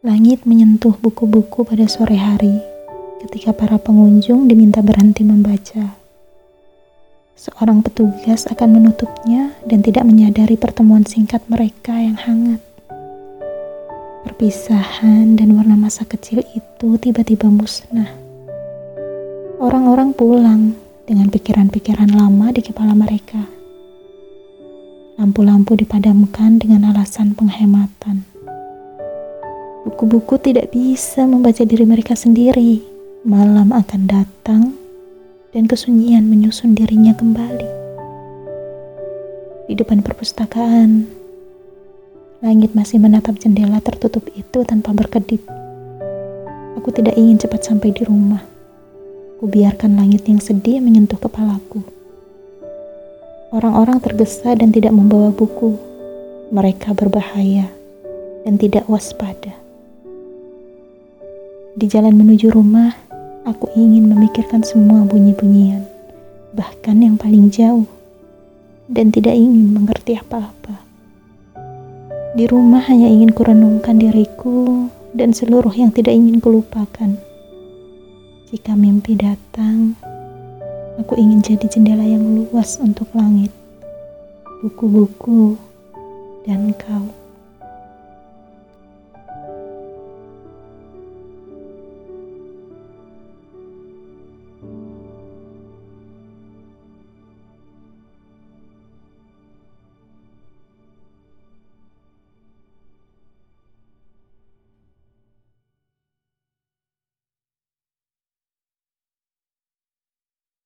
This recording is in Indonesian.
Langit menyentuh buku-buku pada sore hari ketika para pengunjung diminta berhenti membaca. Seorang petugas akan menutupnya dan tidak menyadari pertemuan singkat mereka yang hangat. Perpisahan dan warna masa kecil itu tiba-tiba musnah. Orang-orang pulang dengan pikiran-pikiran lama di kepala mereka. Lampu-lampu dipadamkan dengan alasan penghematan. Buku-buku tidak bisa membaca diri mereka sendiri. Malam akan datang dan kesunyian menyusun dirinya kembali. Di depan perpustakaan, langit masih menatap jendela tertutup itu tanpa berkedip. Aku tidak ingin cepat sampai di rumah. Ku biarkan langit yang sedih menyentuh kepalaku. Orang-orang tergesa dan tidak membawa buku. Mereka berbahaya dan tidak waspada. Di jalan menuju rumah, aku ingin memikirkan semua bunyi-bunyian, bahkan yang paling jauh, dan tidak ingin mengerti apa-apa. Di rumah hanya ingin kurenungkan diriku dan seluruh yang tidak ingin kulupakan. Jika mimpi datang, aku ingin jadi jendela yang luas untuk langit, buku-buku, dan kau.